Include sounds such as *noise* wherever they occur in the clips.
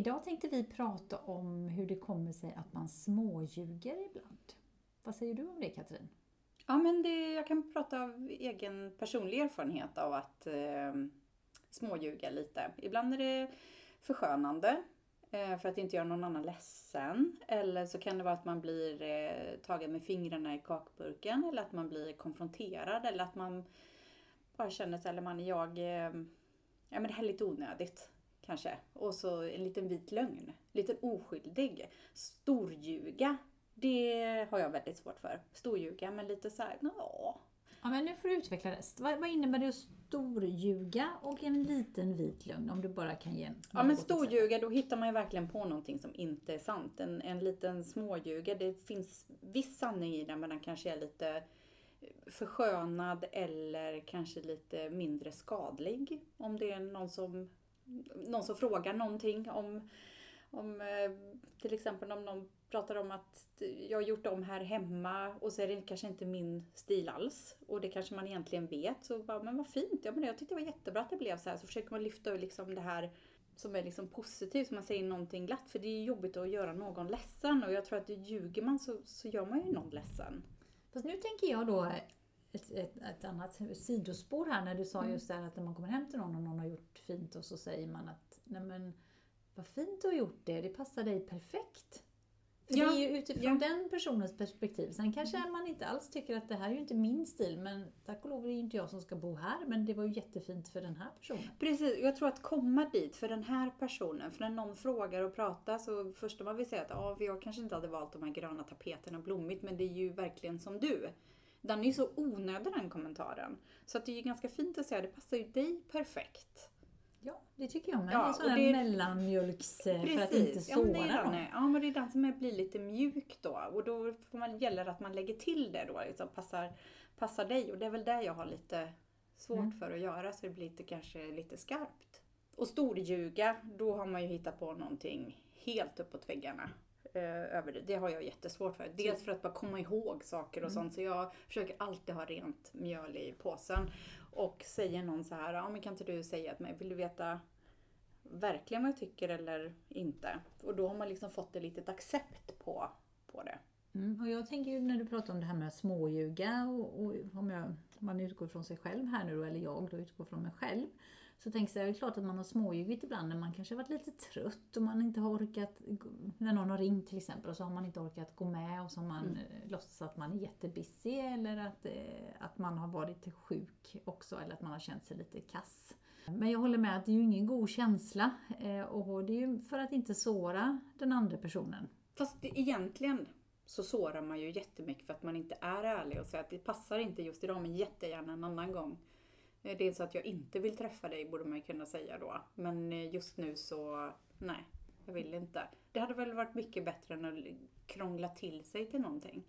Idag tänkte vi prata om hur det kommer sig att man småljuger ibland. Vad säger du om det Katrin? Ja, men det, jag kan prata av egen personlig erfarenhet av att eh, småljuga lite. Ibland är det förskönande eh, för att inte göra någon annan ledsen. Eller så kan det vara att man blir eh, tagen med fingrarna i kakburken eller att man blir konfronterad eller att man bara känner sig, eller man, jag, eh, ja men det här är lite onödigt kanske. Och så en liten vit lögn. Lite oskyldig. Storljuga. Det har jag väldigt svårt för. Storljuga, men lite så här, ja. Ja, men nu får du utveckla det. Vad, vad innebär det att storljuga och en liten vit lögn? Om du bara kan ge en Ja, men storljuga, då hittar man ju verkligen på någonting som inte är sant. En, en liten småljuga, det finns viss sanning i den, men den kanske är lite förskönad eller kanske lite mindre skadlig. Om det är någon som någon som frågar någonting om, om eh, till exempel om någon pratar om att jag har gjort om här hemma och så är det kanske inte min stil alls. Och det kanske man egentligen vet. Så bara, men vad fint, ja, men jag tyckte det var jättebra att det blev så här. Så försöker man lyfta liksom det här som är liksom positivt, så man säger någonting glatt. För det är jobbigt att göra någon ledsen och jag tror att ljuger man så, så gör man ju någon ledsen. Fast nu tänker jag då ett, ett, ett, annat sidospår här när du sa mm. just det här att när man kommer hem till någon och någon har gjort fint och så säger man att nej men vad fint du har gjort det, det passar dig perfekt. För ja. det är ju utifrån ja. den personens perspektiv. Sen kanske mm. man inte alls tycker att det här är ju inte min stil, men tack och lov är det inte jag som ska bo här, men det var ju jättefint för den här personen. Precis, jag tror att komma dit för den här personen, för när någon frågar och pratar så första man vill säga att ja, jag kanske inte hade valt de här gröna tapeterna blommigt, men det är ju verkligen som du. Den är ju så onödig den kommentaren. Så att det är ju ganska fint att säga, det passar ju dig perfekt. Ja, det tycker jag med. Ja, det är sån mellanmjölks... Precis. För att inte såra ja, men det är den, Ja, men det är den som blir lite mjuk då. Och då får man, gäller att man lägger till det då, liksom passar, passar dig. Och det är väl det jag har lite svårt mm. för att göra, så det blir lite, kanske lite skarpt. Och storljuga, då har man ju hittat på någonting helt uppåt väggarna. Eh, över det. Det har jag jättesvårt för. Dels för att bara komma ihåg saker och mm. sånt. Så jag försöker alltid ha rent mjöl i påsen. Och säger någon så här, ja men kan inte du säga till mig, vill du veta verkligen vad jag tycker eller inte? Och då har man liksom fått ett litet accept på, på det. Mm, och jag tänker ju när du pratar om det här med småljuga och, och om jag, man utgår från sig själv här nu då, eller jag då utgår från mig själv. Så tänker jag, det är klart att man har småljugit ibland när man kanske har varit lite trött och man inte har orkat, när någon har ringt till exempel och så har man inte orkat gå med och så har man mm. Eh, låtsas att man är jättebusy eller att, eh, att man har varit sjuk också eller att man har känt sig lite kass. Men jag håller med att det är ju ingen god känsla eh, och det är ju för att inte såra den andra personen. Fast egentligen så sårar man ju jättemycket för att man inte är ärlig och säger att det passar inte just idag men jättegärna en annan gång. Eh, det är så att jag inte vill träffa dig borde man kunna säga då. Men eh, just nu så, nej, jag vill inte. Det hade väl varit mycket bättre än att krångla till sig till någonting.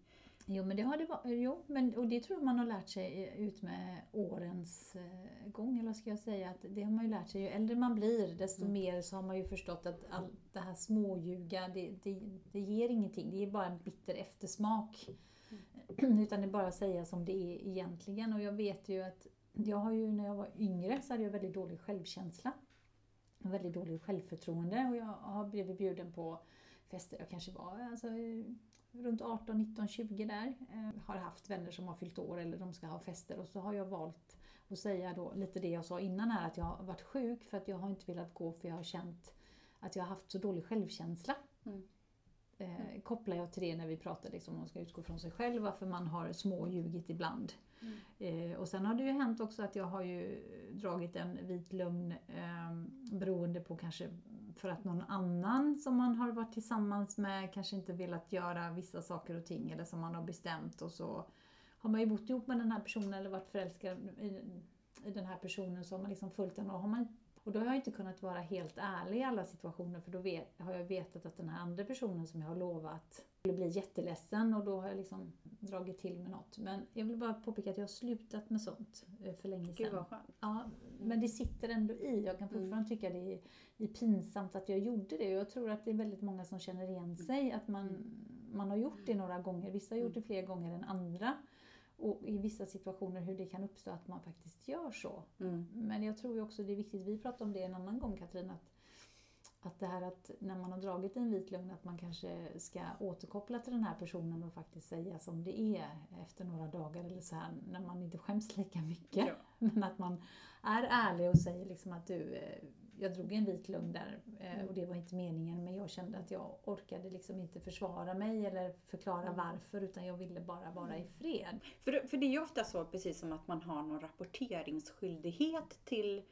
Jo, men det har det varit. Jo, men, och det tror jag man har lärt sig ut med årens eh, gång, eller ska jag säga. Att det har man ju lärt sig. Ju äldre man blir, desto mm. mer så har man ju förstått att allt det här småljuga, det, det, det ger ingenting. Det ger bara en bitter eftersmak. Mm. *clears throat* Utan det är bara att säga som det är egentligen. Och jag vet ju att jag har ju när jag var yngre så hade jag väldigt dålig självkänsla. Väldigt dåligt självförtroende och jag har blivit bjuden på fester, jag kanske var alltså, runt 18, 19, 20 där. Eh, har haft vänner som har fyllt år eller de ska ha fester och så har jag valt att säga då lite det jag sa innan här att jag har varit sjuk för att jag har inte velat gå för jag har känt att jag har haft så dålig självkänsla. Mm. Eh, kopplar jag till det när vi pratar liksom, om man ska utgå från sig själv, varför man har småljugit ibland. Mm. Eh, och sen har det ju hänt också att jag har ju dragit en vit lögn eh, beroende på kanske för att någon annan som man har varit tillsammans med kanske inte velat göra vissa saker och ting eller som man har bestämt och så har man ju bott ihop med den här personen eller varit förälskad i, i den här personen så har man liksom följt den och har man och då har jag inte kunnat vara helt ärlig i alla situationer för då vet, har jag vetat att den här andra personen som jag har lovat skulle bli jätteledsen och då har jag liksom dragit till med något. Men jag vill bara påpeka att jag har slutat med sånt eh, för länge sedan. Gud vad skönt. Ja, men det sitter ändå i. Jag kan mm. fortfarande mm. tycka det är, det är pinsamt att jag gjorde det. Jag tror att det är väldigt många som känner igen mm. sig. Att man, mm. man har gjort det några gånger. Vissa har gjort det fler gånger än andra och i vissa situationer hur det kan uppstå att man faktiskt gör så. Mm. Men jag tror också det är viktigt, vi pratade om det en annan gång Katrin, att att det här att när man har dragit en vit lögn att man kanske ska återkoppla till den här personen och faktiskt säga som det är efter några dagar eller så här när man inte skäms lika mycket. Ja. *laughs* Men att man är ärlig och säger liksom att du, eh, jag drog en vit lögn där eh, och det var inte meningen men jag kände att jag orkade liksom inte försvara mig eller förklara Mm. varför utan jag ville bara vara i fred. För, för det är ju ofta så, precis som att man har någon rapporteringsskyldighet till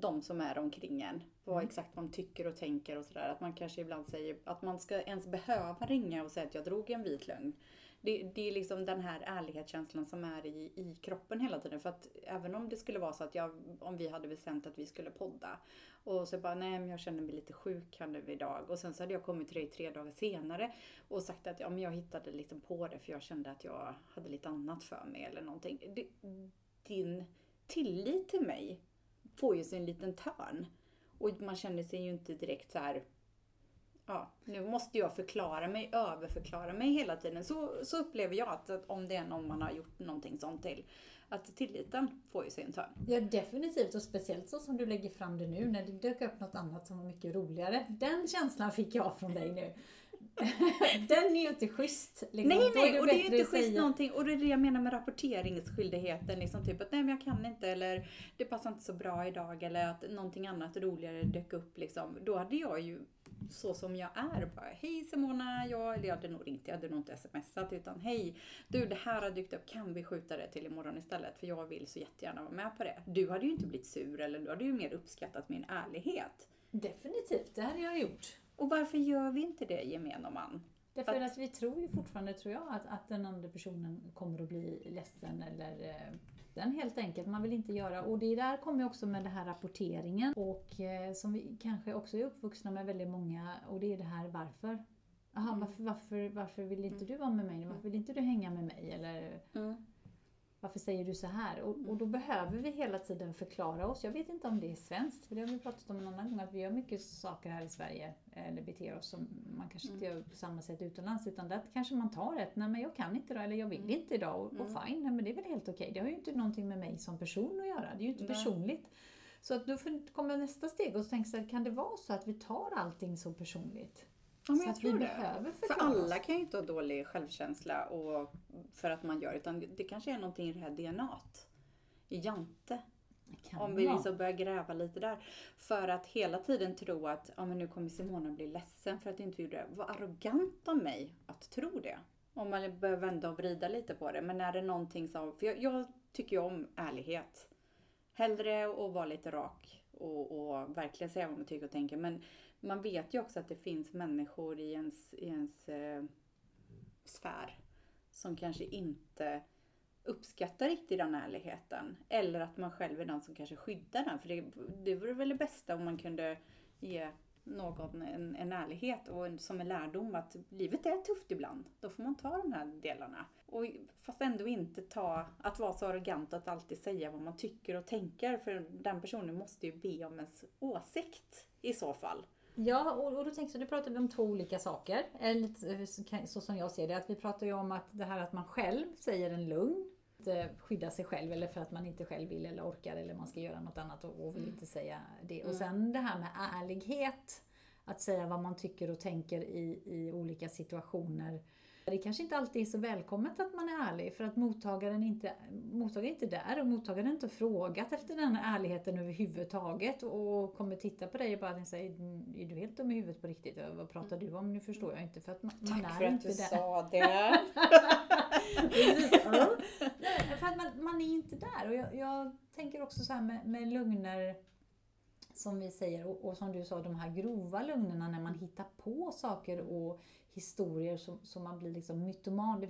de som är omkring en. Vad Mm. exakt man tycker och tänker och sådär. Att man kanske ibland säger att man ska ens behöva ringa och säga att jag drog en vit lögn. Det, det är liksom den här ärlighetskänslan som är i, i kroppen hela tiden. För att även om det skulle vara så att jag, om vi hade bestämt att vi skulle podda och så bara, nej men jag känner mig lite sjuk här nu idag. Och sen så hade jag kommit till dig tre dagar senare och sagt att ja, men jag hittade liksom på det för jag kände att jag hade lite annat för mig eller någonting. Det, din tillit till mig får ju sig en liten törn. Och man känner sig ju inte direkt så här. Ja, nu måste jag förklara mig, överförklara mig hela tiden. Så, så upplever jag att, att om det är någon man har gjort någonting sånt till. Att tilliten får ju sig en törn. Ja definitivt och speciellt så som du lägger fram det nu när det dök upp något annat som var mycket roligare. Den känslan fick jag från dig nu. *laughs* Den är ju inte schysst. Liksom. Nej, nej, och det är bättre inte schysst säga- någonting. Och det är det jag menar med rapporteringsskyldigheten. Liksom typ att nej men jag kan inte eller det passar inte så bra idag eller att någonting annat roligare dök upp liksom. Då hade jag ju så som jag är bara hej Simona, jag, eller jag hade nog ringt, jag hade nog inte smsat utan hej du det här har dykt upp, kan vi skjuta det till imorgon istället? För jag vill så jättegärna vara med på det. Du hade ju inte blivit sur eller du hade ju mer uppskattat min ärlighet. Definitivt, det hade jag gjort. Och varför gör vi inte det gemene man? Därför Att- att vi tror ju fortfarande, tror jag, att, att den andra personen kommer att bli ledsen eller eh, den helt enkelt. Man vill inte göra, och det där kommer också med den här rapporteringen och eh, som vi kanske också är uppvuxna med väldigt många och det är det här varför. Jaha, Mm. varför, varför, varför vill inte du vara med mig? Varför vill inte du hänga med mig? Eller varför säger du så här? Och, och då behöver vi hela tiden förklara oss. Jag vet inte om det är svenskt, för det har vi pratat om en annan gång, att vi gör mycket saker här i Sverige, eller beter oss som man kanske inte gör på samma sätt utomlands, utan där kanske man tar ett, nej men jag kan inte idag, eller jag vill inte idag, och, och fine, nej, men det är väl helt okej. Det har ju inte någonting med mig som person att göra, det är ju inte personligt. Så att då kommer nästa steg och så tänker jag, kan det vara så att vi tar allting så personligt? Ja, men så jag att tror vi det. behöver För förklara alla oss. kan ju inte ha dålig självkänsla och för att man gör utan det kanske är någonting i det här DNAt. I Jante. Om vi liksom börjar gräva lite där. För att hela tiden tro att ja, men nu kommer Simona bli ledsen för att inte vi gjorde det. Vad arrogant av mig att tro det. Om man börjar vända och vrida lite på det. Men är det någonting som... För jag, jag tycker ju om ärlighet. Hellre att vara lite rak och, och verkligen säga vad man tycker och tänker. Men man vet ju också att det finns människor i ens, i ens eh, sfär som kanske inte uppskattar riktigt den ärligheten. Eller att man själv är den som kanske skyddar den. För det, det vore väl det bästa om man kunde ge någon en, en ärlighet och en, som en lärdom att livet är tufft ibland. Då får man ta de här delarna. Och, fast ändå inte ta, att vara så arrogant att alltid säga vad man tycker och tänker. För den personen måste ju be om ens åsikt i så fall. Ja, och, och då tänkte jag, nu pratar vi om två olika saker. Eller lite, eh, så som jag ser det, att vi pratar ju om att det här att man själv säger en lugn, att eh, skydda sig själv eller för att man inte själv vill eller orkar eller man ska göra något annat och, och vill inte säga det. Och sen det här med ärlighet, att säga vad man tycker och tänker i, i olika situationer. Det kanske inte alltid är så välkommet att man är ärlig för att mottagaren inte, mottagaren är inte där och mottagaren har inte frågat efter den här ärligheten överhuvudtaget och kommer titta på dig och bara säga är du helt dum i huvudet på riktigt? Vad pratar du om? Nu förstår jag inte för att man, man Tack är för att inte du där. sa *laughs* det. Nej, för att man, man är inte där. Och jag, jag tänker också så här med, med lögner som vi säger och, och som du sa, de här grova lögnerna när man hittar på saker och historier som, som man blir liksom mytoman. Det,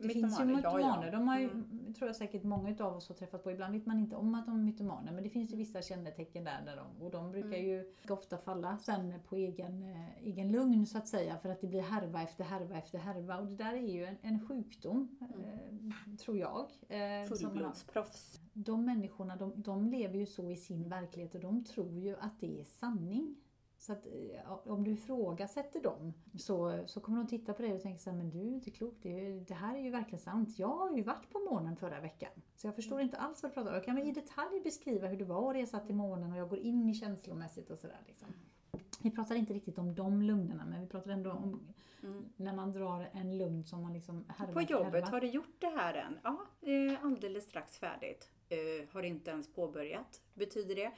det finns ju Mytomaner, ja, ja. De har ju, Mm. tror jag säkert många utav oss har träffat på. Ibland vet man inte om att de är mytomaner men det finns ju vissa kännetecken där. där de, och de brukar Mm. ju ofta falla sen på egen, eh, egen lugn så att säga. För att det blir härva efter härva efter härva. Och det där är ju en, en sjukdom, eh, tror jag. Eh. Fullblodsproffs. de människorna de, de lever ju så i sin verklighet och de tror ju att det är sanning. Så att om du ifrågasätter dem så, så kommer de titta på dig och tänka så här, men du är inte klok, det, ju- det här är ju verkligen sant. Jag har ju varit på månen förra veckan. Så jag förstår inte alls vad du pratar om. Jag kan i detalj beskriva hur det var att resa till månen och jag går in i känslomässigt och sådär. Liksom. Vi pratar inte riktigt om de lögnerna men vi pratar ändå om Mm. när man drar en lögn som man liksom härvar På jobbet, har du gjort det här än? Ja, alldeles strax färdigt. Eh, har inte ens påbörjat. Betyder det?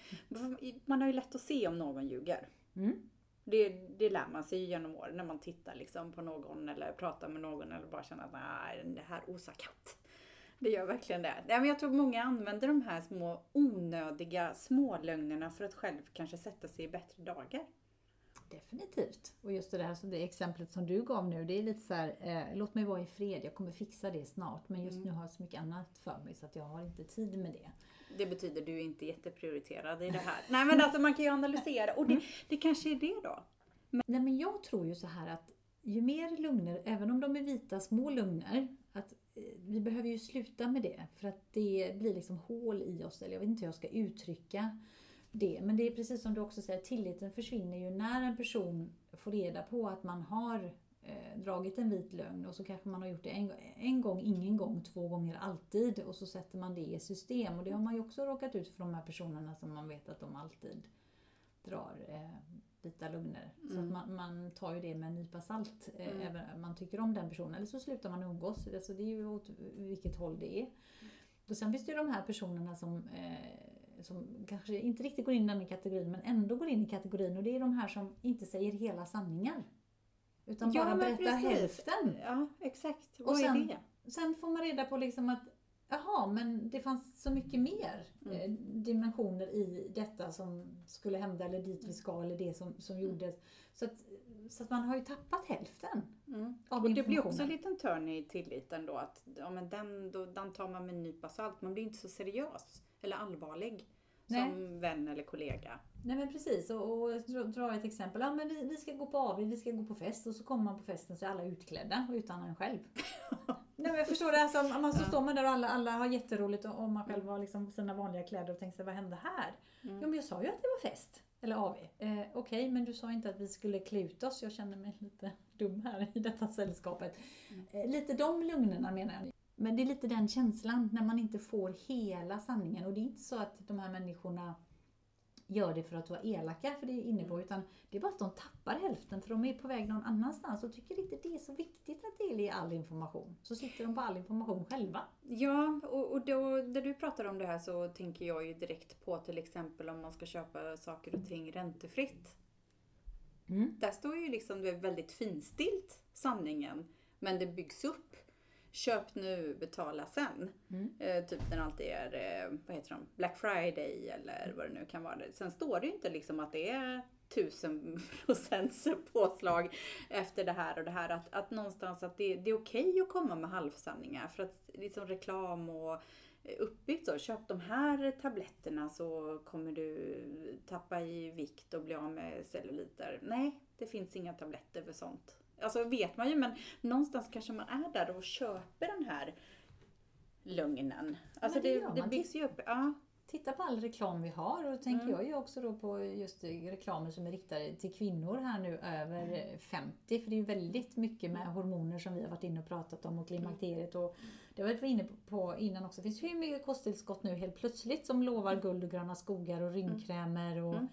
Man har ju lätt att se om någon ljuger. Mm. Det, det lär man sig genom åren när man tittar liksom på någon eller pratar med någon eller bara känner att nej, det här osar katt. Det gör verkligen det. Nej, men jag tror många använder de här små onödiga smålögnerna för att själv kanske sätta sig i bättre dagar. Definitivt. Och just det där så det exemplet som du gav nu, det är lite så här, eh, låt mig vara i fred, jag kommer fixa det snart. Men just Mm. nu har jag så mycket annat för mig så att jag har inte tid med det. Det betyder du är inte jätteprioriterad i det här. Nej men alltså man kan ju analysera och det, det kanske är det då. Nej men jag tror ju så här att ju mer lugner, även om de är vita små lugner, att eh, vi behöver ju sluta med det. För att det blir liksom hål i oss, eller jag vet inte hur jag ska uttrycka det. Men det är precis som du också säger, tilliten försvinner ju när en person får reda på att man har eh, dragit en vit lögn och så kanske man har gjort det en, en gång, ingen gång, två gånger, alltid och så sätter man det i system. Och det har man ju också råkat ut för de här personerna som man vet att de alltid drar eh, vita lögner. Så Mm. att man, man tar ju det med en nypa salt, eh, Mm. även om man tycker om den personen. Eller så slutar man umgås. Alltså det är ju åt vilket håll det är. Och sen finns det ju de här personerna som, eh, som kanske inte riktigt går in i den kategorin men ändå går in i kategorin och det är de här som inte säger hela sanningar. Utan Ja, bara men berättar precis. hälften. Ja exakt. Och Vad sen- är det? Sen får man reda på liksom att Jaha, men det fanns så mycket mer Mm. eh, dimensioner i detta som skulle hända eller dit vi ska eller det som, som gjordes. Så att, så att man har ju tappat hälften Mm. av Och det blir också en liten törn i tilliten då att ja, men den, då, den tar man med en nypa salt. Man blir inte så seriös eller allvarlig Nej. som vän eller kollega. Nej men precis, och, och dra- ett exempel. Ja, men vi, vi ska gå på AV, vi ska gå på fest och så kommer man på festen så är alla utklädda utan en själv. *laughs* Nej men förstår det, alltså, man så står man där och alla, alla har jätteroligt och, och man själv har liksom sina vanliga kläder och tänker sig vad hände här? Mm. Jo men jag sa ju att det var fest. Eller AV. Eh, Okej, men du sa inte att vi skulle klä ut oss. Jag känner mig lite dum här i detta sällskapet. Mm. Eh, lite de lugnerna menar jag. Men det är lite den känslan när man inte får hela sanningen. Och det är inte så att de här människorna gör det för att vara elaka, för det är inne på, Mm. utan det är bara att de tappar hälften för de är på väg någon annanstans och tycker inte det är så viktigt att dela all information. Så sitter de på all information själva. Ja, och, och då, när du pratar om det här så tänker jag ju direkt på till exempel om man ska köpa saker och ting räntefritt. Mm. Där står ju liksom det väldigt finstilt sanningen, men det byggs upp. Köp nu, betala sen. Mm. Eh, typ när det alltid är, eh, vad heter de, Black Friday eller vad det nu kan vara. Sen står det ju inte liksom att det är tusen *laughs* procents påslag efter det här och det här. Att, att någonstans att det, det är okej att komma med halvsanningar för att liksom reklam och eh, uppbyggt så. Köp de här tabletterna så kommer du tappa i vikt och bli av med celluliter. Nej, det finns inga tabletter för sånt. Alltså vet man ju men någonstans kanske man är där och köper den här lögnen. Alltså det det, det, byggs ju upp. Ja. Titta på all reklam vi har och då tänker Mm. jag ju också då på just reklamer som är riktade till kvinnor här nu över Mm. eh, 50. För det är ju väldigt mycket med hormoner som vi har varit inne och pratat om och klimakteriet och det har vi varit inne på innan också. Det finns hur mycket kosttillskott nu helt plötsligt som lovar guld och gröna skogar och rynkkrämer och Mm.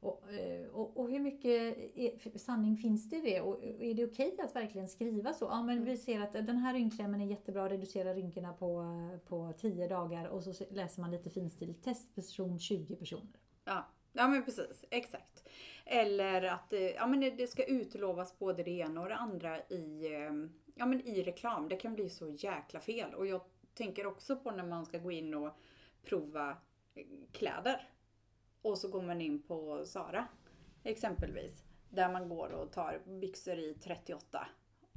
Och, eh, och, och hur mycket sanning finns det i det? Och är det okej att verkligen skriva så? Ja, men Mm. vi ser att den här rynkkrämen är jättebra, reducerar rynkorna på, på 10 dagar och så läser man lite finstilt. Testperson 20 personer. Ja. ja, men precis. Exakt. Eller att eh, ja, men det- ska utlovas både det ena och det andra i, eh, ja, men i reklam. Det kan bli så jäkla fel. Och jag tänker också på när man ska gå in och prova kläder. Och så går man in på Sara exempelvis. Där man går och tar byxor i 38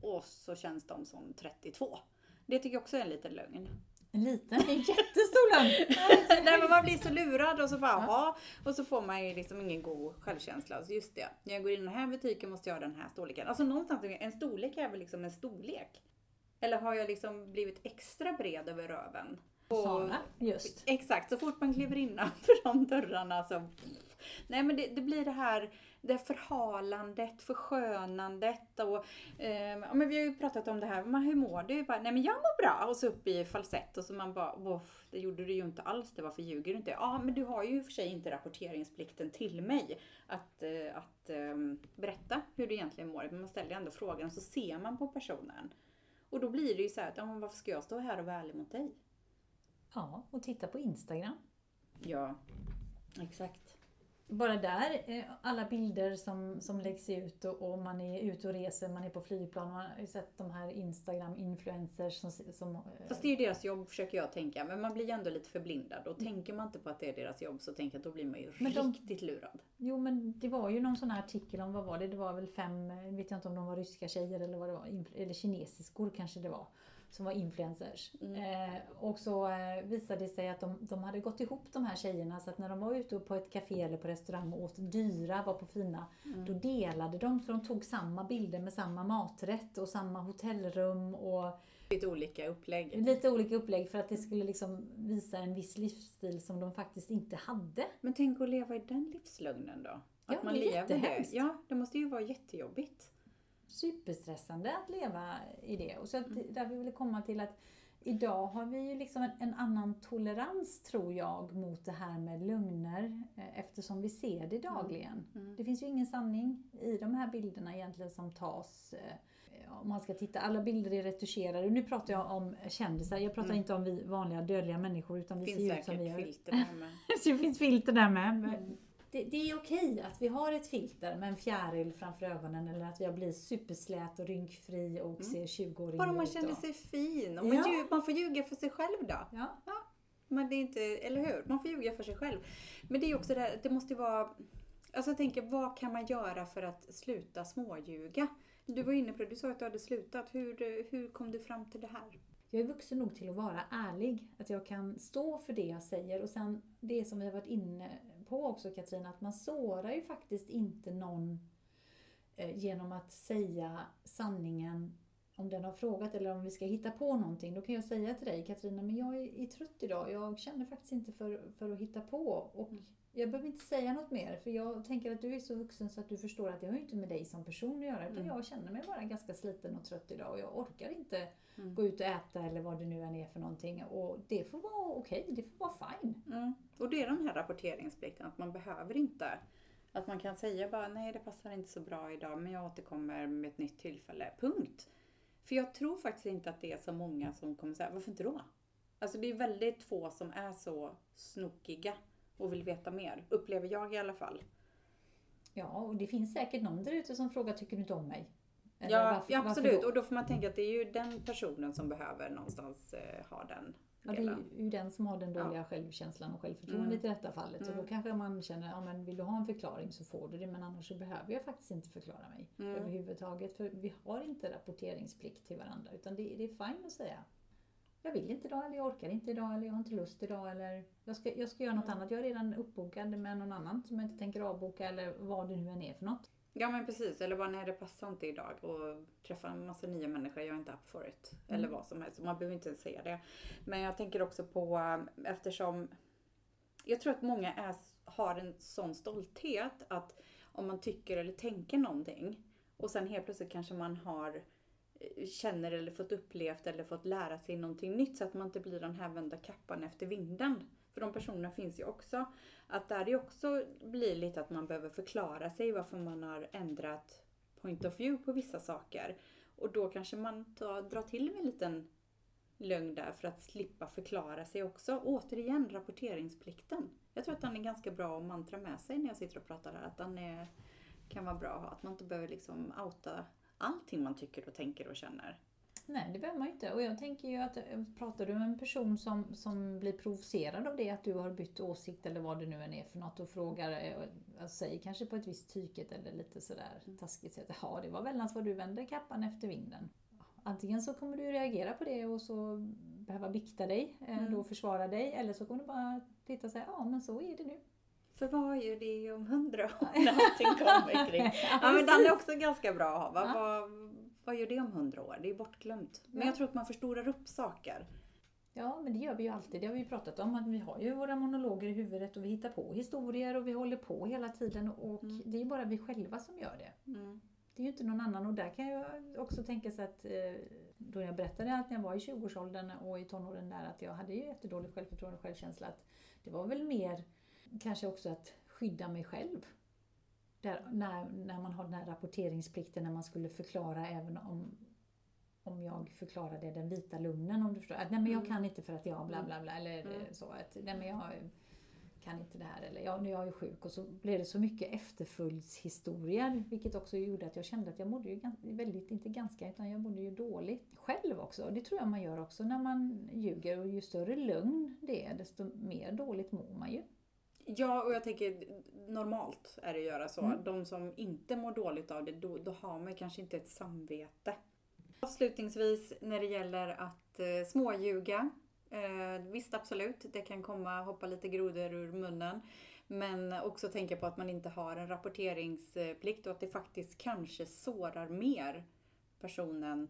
och så känns de som 32. Det tycker jag också är en liten lögn. En liten, en jättestor lögn! *laughs* Nej men man blir så lurad och så bara jaha. Och så får man ju liksom ingen god självkänsla. Så just det, när jag går in i den här butiken måste jag ha den här storleken. Alltså någonstans, en storlek är väl liksom en storlek. Eller har jag liksom blivit extra bred över röven? Och- Sara, just. Exakt, så fort man kliver innanför *laughs* de dörrarna så Nej men det, det blir det här det förhalandet, förskönandet och eh, ja, men vi har ju pratat om det här, men hur mår du? Bara, Nej men jag mår bra och så upp i falsett och så man bara, det gjorde du ju inte alls, det varför ljuger du inte? Ja men du har ju i och för sig inte rapporteringsplikten till mig att, eh, att eh, berätta hur du egentligen mår, men man ställer ändå frågan så ser man på personen. Och då blir det ju så här att, ja, men varför ska jag stå här och vara ärlig mot dig? Ja, och titta på Instagram. Ja, exakt bara där, eh, alla bilder som, som läggs ut och, och, man är ute och reser, man är på flygplan. Man har ju sett de här Instagram-influencers som... som eh, Fast det är ju deras jobb försöker jag tänka. Men man blir ju ändå lite förblindad. Och mm. tänker man inte på att det är deras jobb så tänker jag att då blir man ju men riktigt de, lurad. Jo men det var ju någon sån här artikel om, vad var det? Det var väl fem, vet jag inte om de var ryska tjejer eller vad det var. Eller kinesiskor kanske det var som var influencers. Mm. Eh, och så eh, visade det sig att de, de hade gått ihop de här tjejerna så att när de var ute på ett café eller på restaurang och åt dyra, var på fina, mm. då delade de så de tog samma bilder med samma maträtt och samma hotellrum och Lite olika upplägg. Lite olika upplägg för att det skulle liksom visa en viss livsstil som de faktiskt inte hade. Men tänk att leva i den livslögnen då? Att ja, man det är lever det. Ja, det måste ju vara jättejobbigt superstressande att leva i det. Och så att, mm. där vi vill komma till att idag har vi ju liksom en, en, annan tolerans, tror jag, mot det här med lögner eh, eftersom vi ser det mm. dagligen. Mm. Det finns ju ingen sanning i de här bilderna egentligen som tas eh, om man ska titta, alla bilder är retuscherade. Nu pratar jag om kändisar, jag pratar mm. inte om vi vanliga dödliga människor utan vi ser ut som vi gör. Det finns säkert filter där med. *laughs* det finns filter där med. Det, det, är okej att vi har ett filter med en fjäril framför ögonen eller att jag blir superslät och rynkfri och mm. ser 20 år ut. Bara man känner sig fin. Och man, ja. ljug, man får ljuga för sig själv då. Ja. ja. Men det är inte, eller hur? Man får ljuga för sig själv. Men det är också det här, det måste vara... Alltså jag tänker, vad kan man göra för att sluta småljuga? Du var inne på det, du sa att du hade slutat. Hur, hur kom du fram till det här? Jag är vuxen nog till att vara ärlig. Att jag kan stå för det jag säger och sen det som vi har varit inne på också Katrin, att man sårar ju faktiskt inte någon eh, genom att säga sanningen om den har frågat eller om vi ska hitta på någonting. Då kan jag säga till dig Katrina, men jag är, är trött idag. Jag känner faktiskt inte för, för att hitta på. Och mm. Jag behöver inte säga något mer för jag tänker att du är så vuxen så att du förstår att det har inte med dig som person att göra. Utan mm. jag känner mig bara ganska sliten och trött idag och jag orkar inte mm. gå ut och äta eller vad det nu än är för någonting. Och det får vara okej, okay, det får vara fine. Mm. Och det är den här rapporteringsplikten, att man behöver inte att man kan säga bara nej det passar inte så bra idag men jag återkommer med ett nytt tillfälle. Punkt. För jag tror faktiskt inte att det är så många som kommer säga varför inte då? Alltså det är väldigt få som är så snokiga och vill veta mer. Upplever jag i alla fall. Ja, och det finns säkert någon där ute som frågar tycker du inte om mig? Eller ja, varför, ja, absolut. Då? Och då får man tänka att det är ju den personen som behöver någonstans eh, ha den Ja, det är ju den som har den dåliga ja. självkänslan och självförtroendet mm. i detta fallet. Mm. Så då kanske man känner, ja men vill du ha en förklaring så får du det men annars så behöver jag faktiskt inte förklara mig mm. överhuvudtaget. För vi har inte rapporteringsplikt till varandra utan det, det är fint att säga jag vill inte idag, eller jag orkar inte idag, eller jag har inte lust idag, eller jag ska, jag ska göra något mm. annat. Jag är redan uppbokad med någon annan som jag inte tänker avboka, eller vad det nu än är för något. Ja men precis, eller bara nej det passar inte idag och träffa en massa nya människor, jag är inte up for it. Mm. Eller vad som helst, man behöver inte säga det. Men jag tänker också på, eftersom jag tror att många är, har en sån stolthet att om man tycker eller tänker någonting och sen helt plötsligt kanske man har känner eller fått upplevt eller fått lära sig någonting nytt så att man inte blir den här vända kappan efter vinden. För de personerna finns ju också. Att där det också blir lite att man behöver förklara sig varför man har ändrat point of view på vissa saker. Och då kanske man tar, drar till med en liten lögn där för att slippa förklara sig också. Återigen, rapporteringsplikten. Jag tror att den är ganska bra att mantra med sig när jag sitter och pratar här. Att den är, kan vara bra att ha. Att man inte behöver liksom outa allting man tycker och tänker och känner. Nej, det behöver man inte. Och jag tänker ju att eh, pratar du med en person som, som blir provocerad av det, att du har bytt åsikt eller vad det nu än är för något och frågar, eh, säger kanske på ett visst tyket eller lite sådär mm. taskigt sätt, ja det var väldans vad du vände kappan efter vinden. Antingen så kommer du reagera på det och så behöva bikta dig, eh, mm. då försvara dig, eller så kommer du bara titta och säga, ja men så är det nu. För vad gör det om hundra år när allting kommer kring? *laughs* ja, men den är också ganska bra att ha. Va? Ja. Vad, vad gör det om hundra år? Det är bortglömt. Men jag tror att man förstorar upp saker. Ja, men det gör vi ju alltid. Det har vi ju pratat om. Att vi har ju våra monologer i huvudet och vi hittar på historier och vi håller på hela tiden. Och Mm. det är ju bara vi själva som gör det. Mm. Det är ju inte någon annan. Och där kan jag också tänka sig att eh, då jag berättade att när jag var i 20-årsåldern och i tonåren där att jag hade ju jättedåligt självförtroende och självkänsla. Att det var väl mer kanske också att skydda mig själv. Där, när, när man har den här rapporteringsplikten när man skulle förklara även om om jag förklarade den vita lögnen om du förstår. Att nej men jag Mm. kan inte för att jag bla bla bla eller Mm. så. Att nej men jag kan inte det här eller ja, nu är jag ju sjuk och så blev det så mycket efterföljdshistorier vilket också gjorde att jag kände att jag mådde ju väldigt, inte ganska, utan jag mådde ju dåligt själv också. Och det tror jag man gör också när man ljuger och ju större lögn det är desto mer dåligt mår man ju. Ja, och jag tänker normalt är det att göra så. Mm. De som inte mår dåligt av det, då, då har man kanske inte ett samvete. Avslutningsvis när det gäller att eh, småljuga. Eh, visst absolut, det kan komma hoppa lite grodor ur munnen. Men också tänka på att man inte har en rapporteringsplikt och att det faktiskt kanske sårar mer personen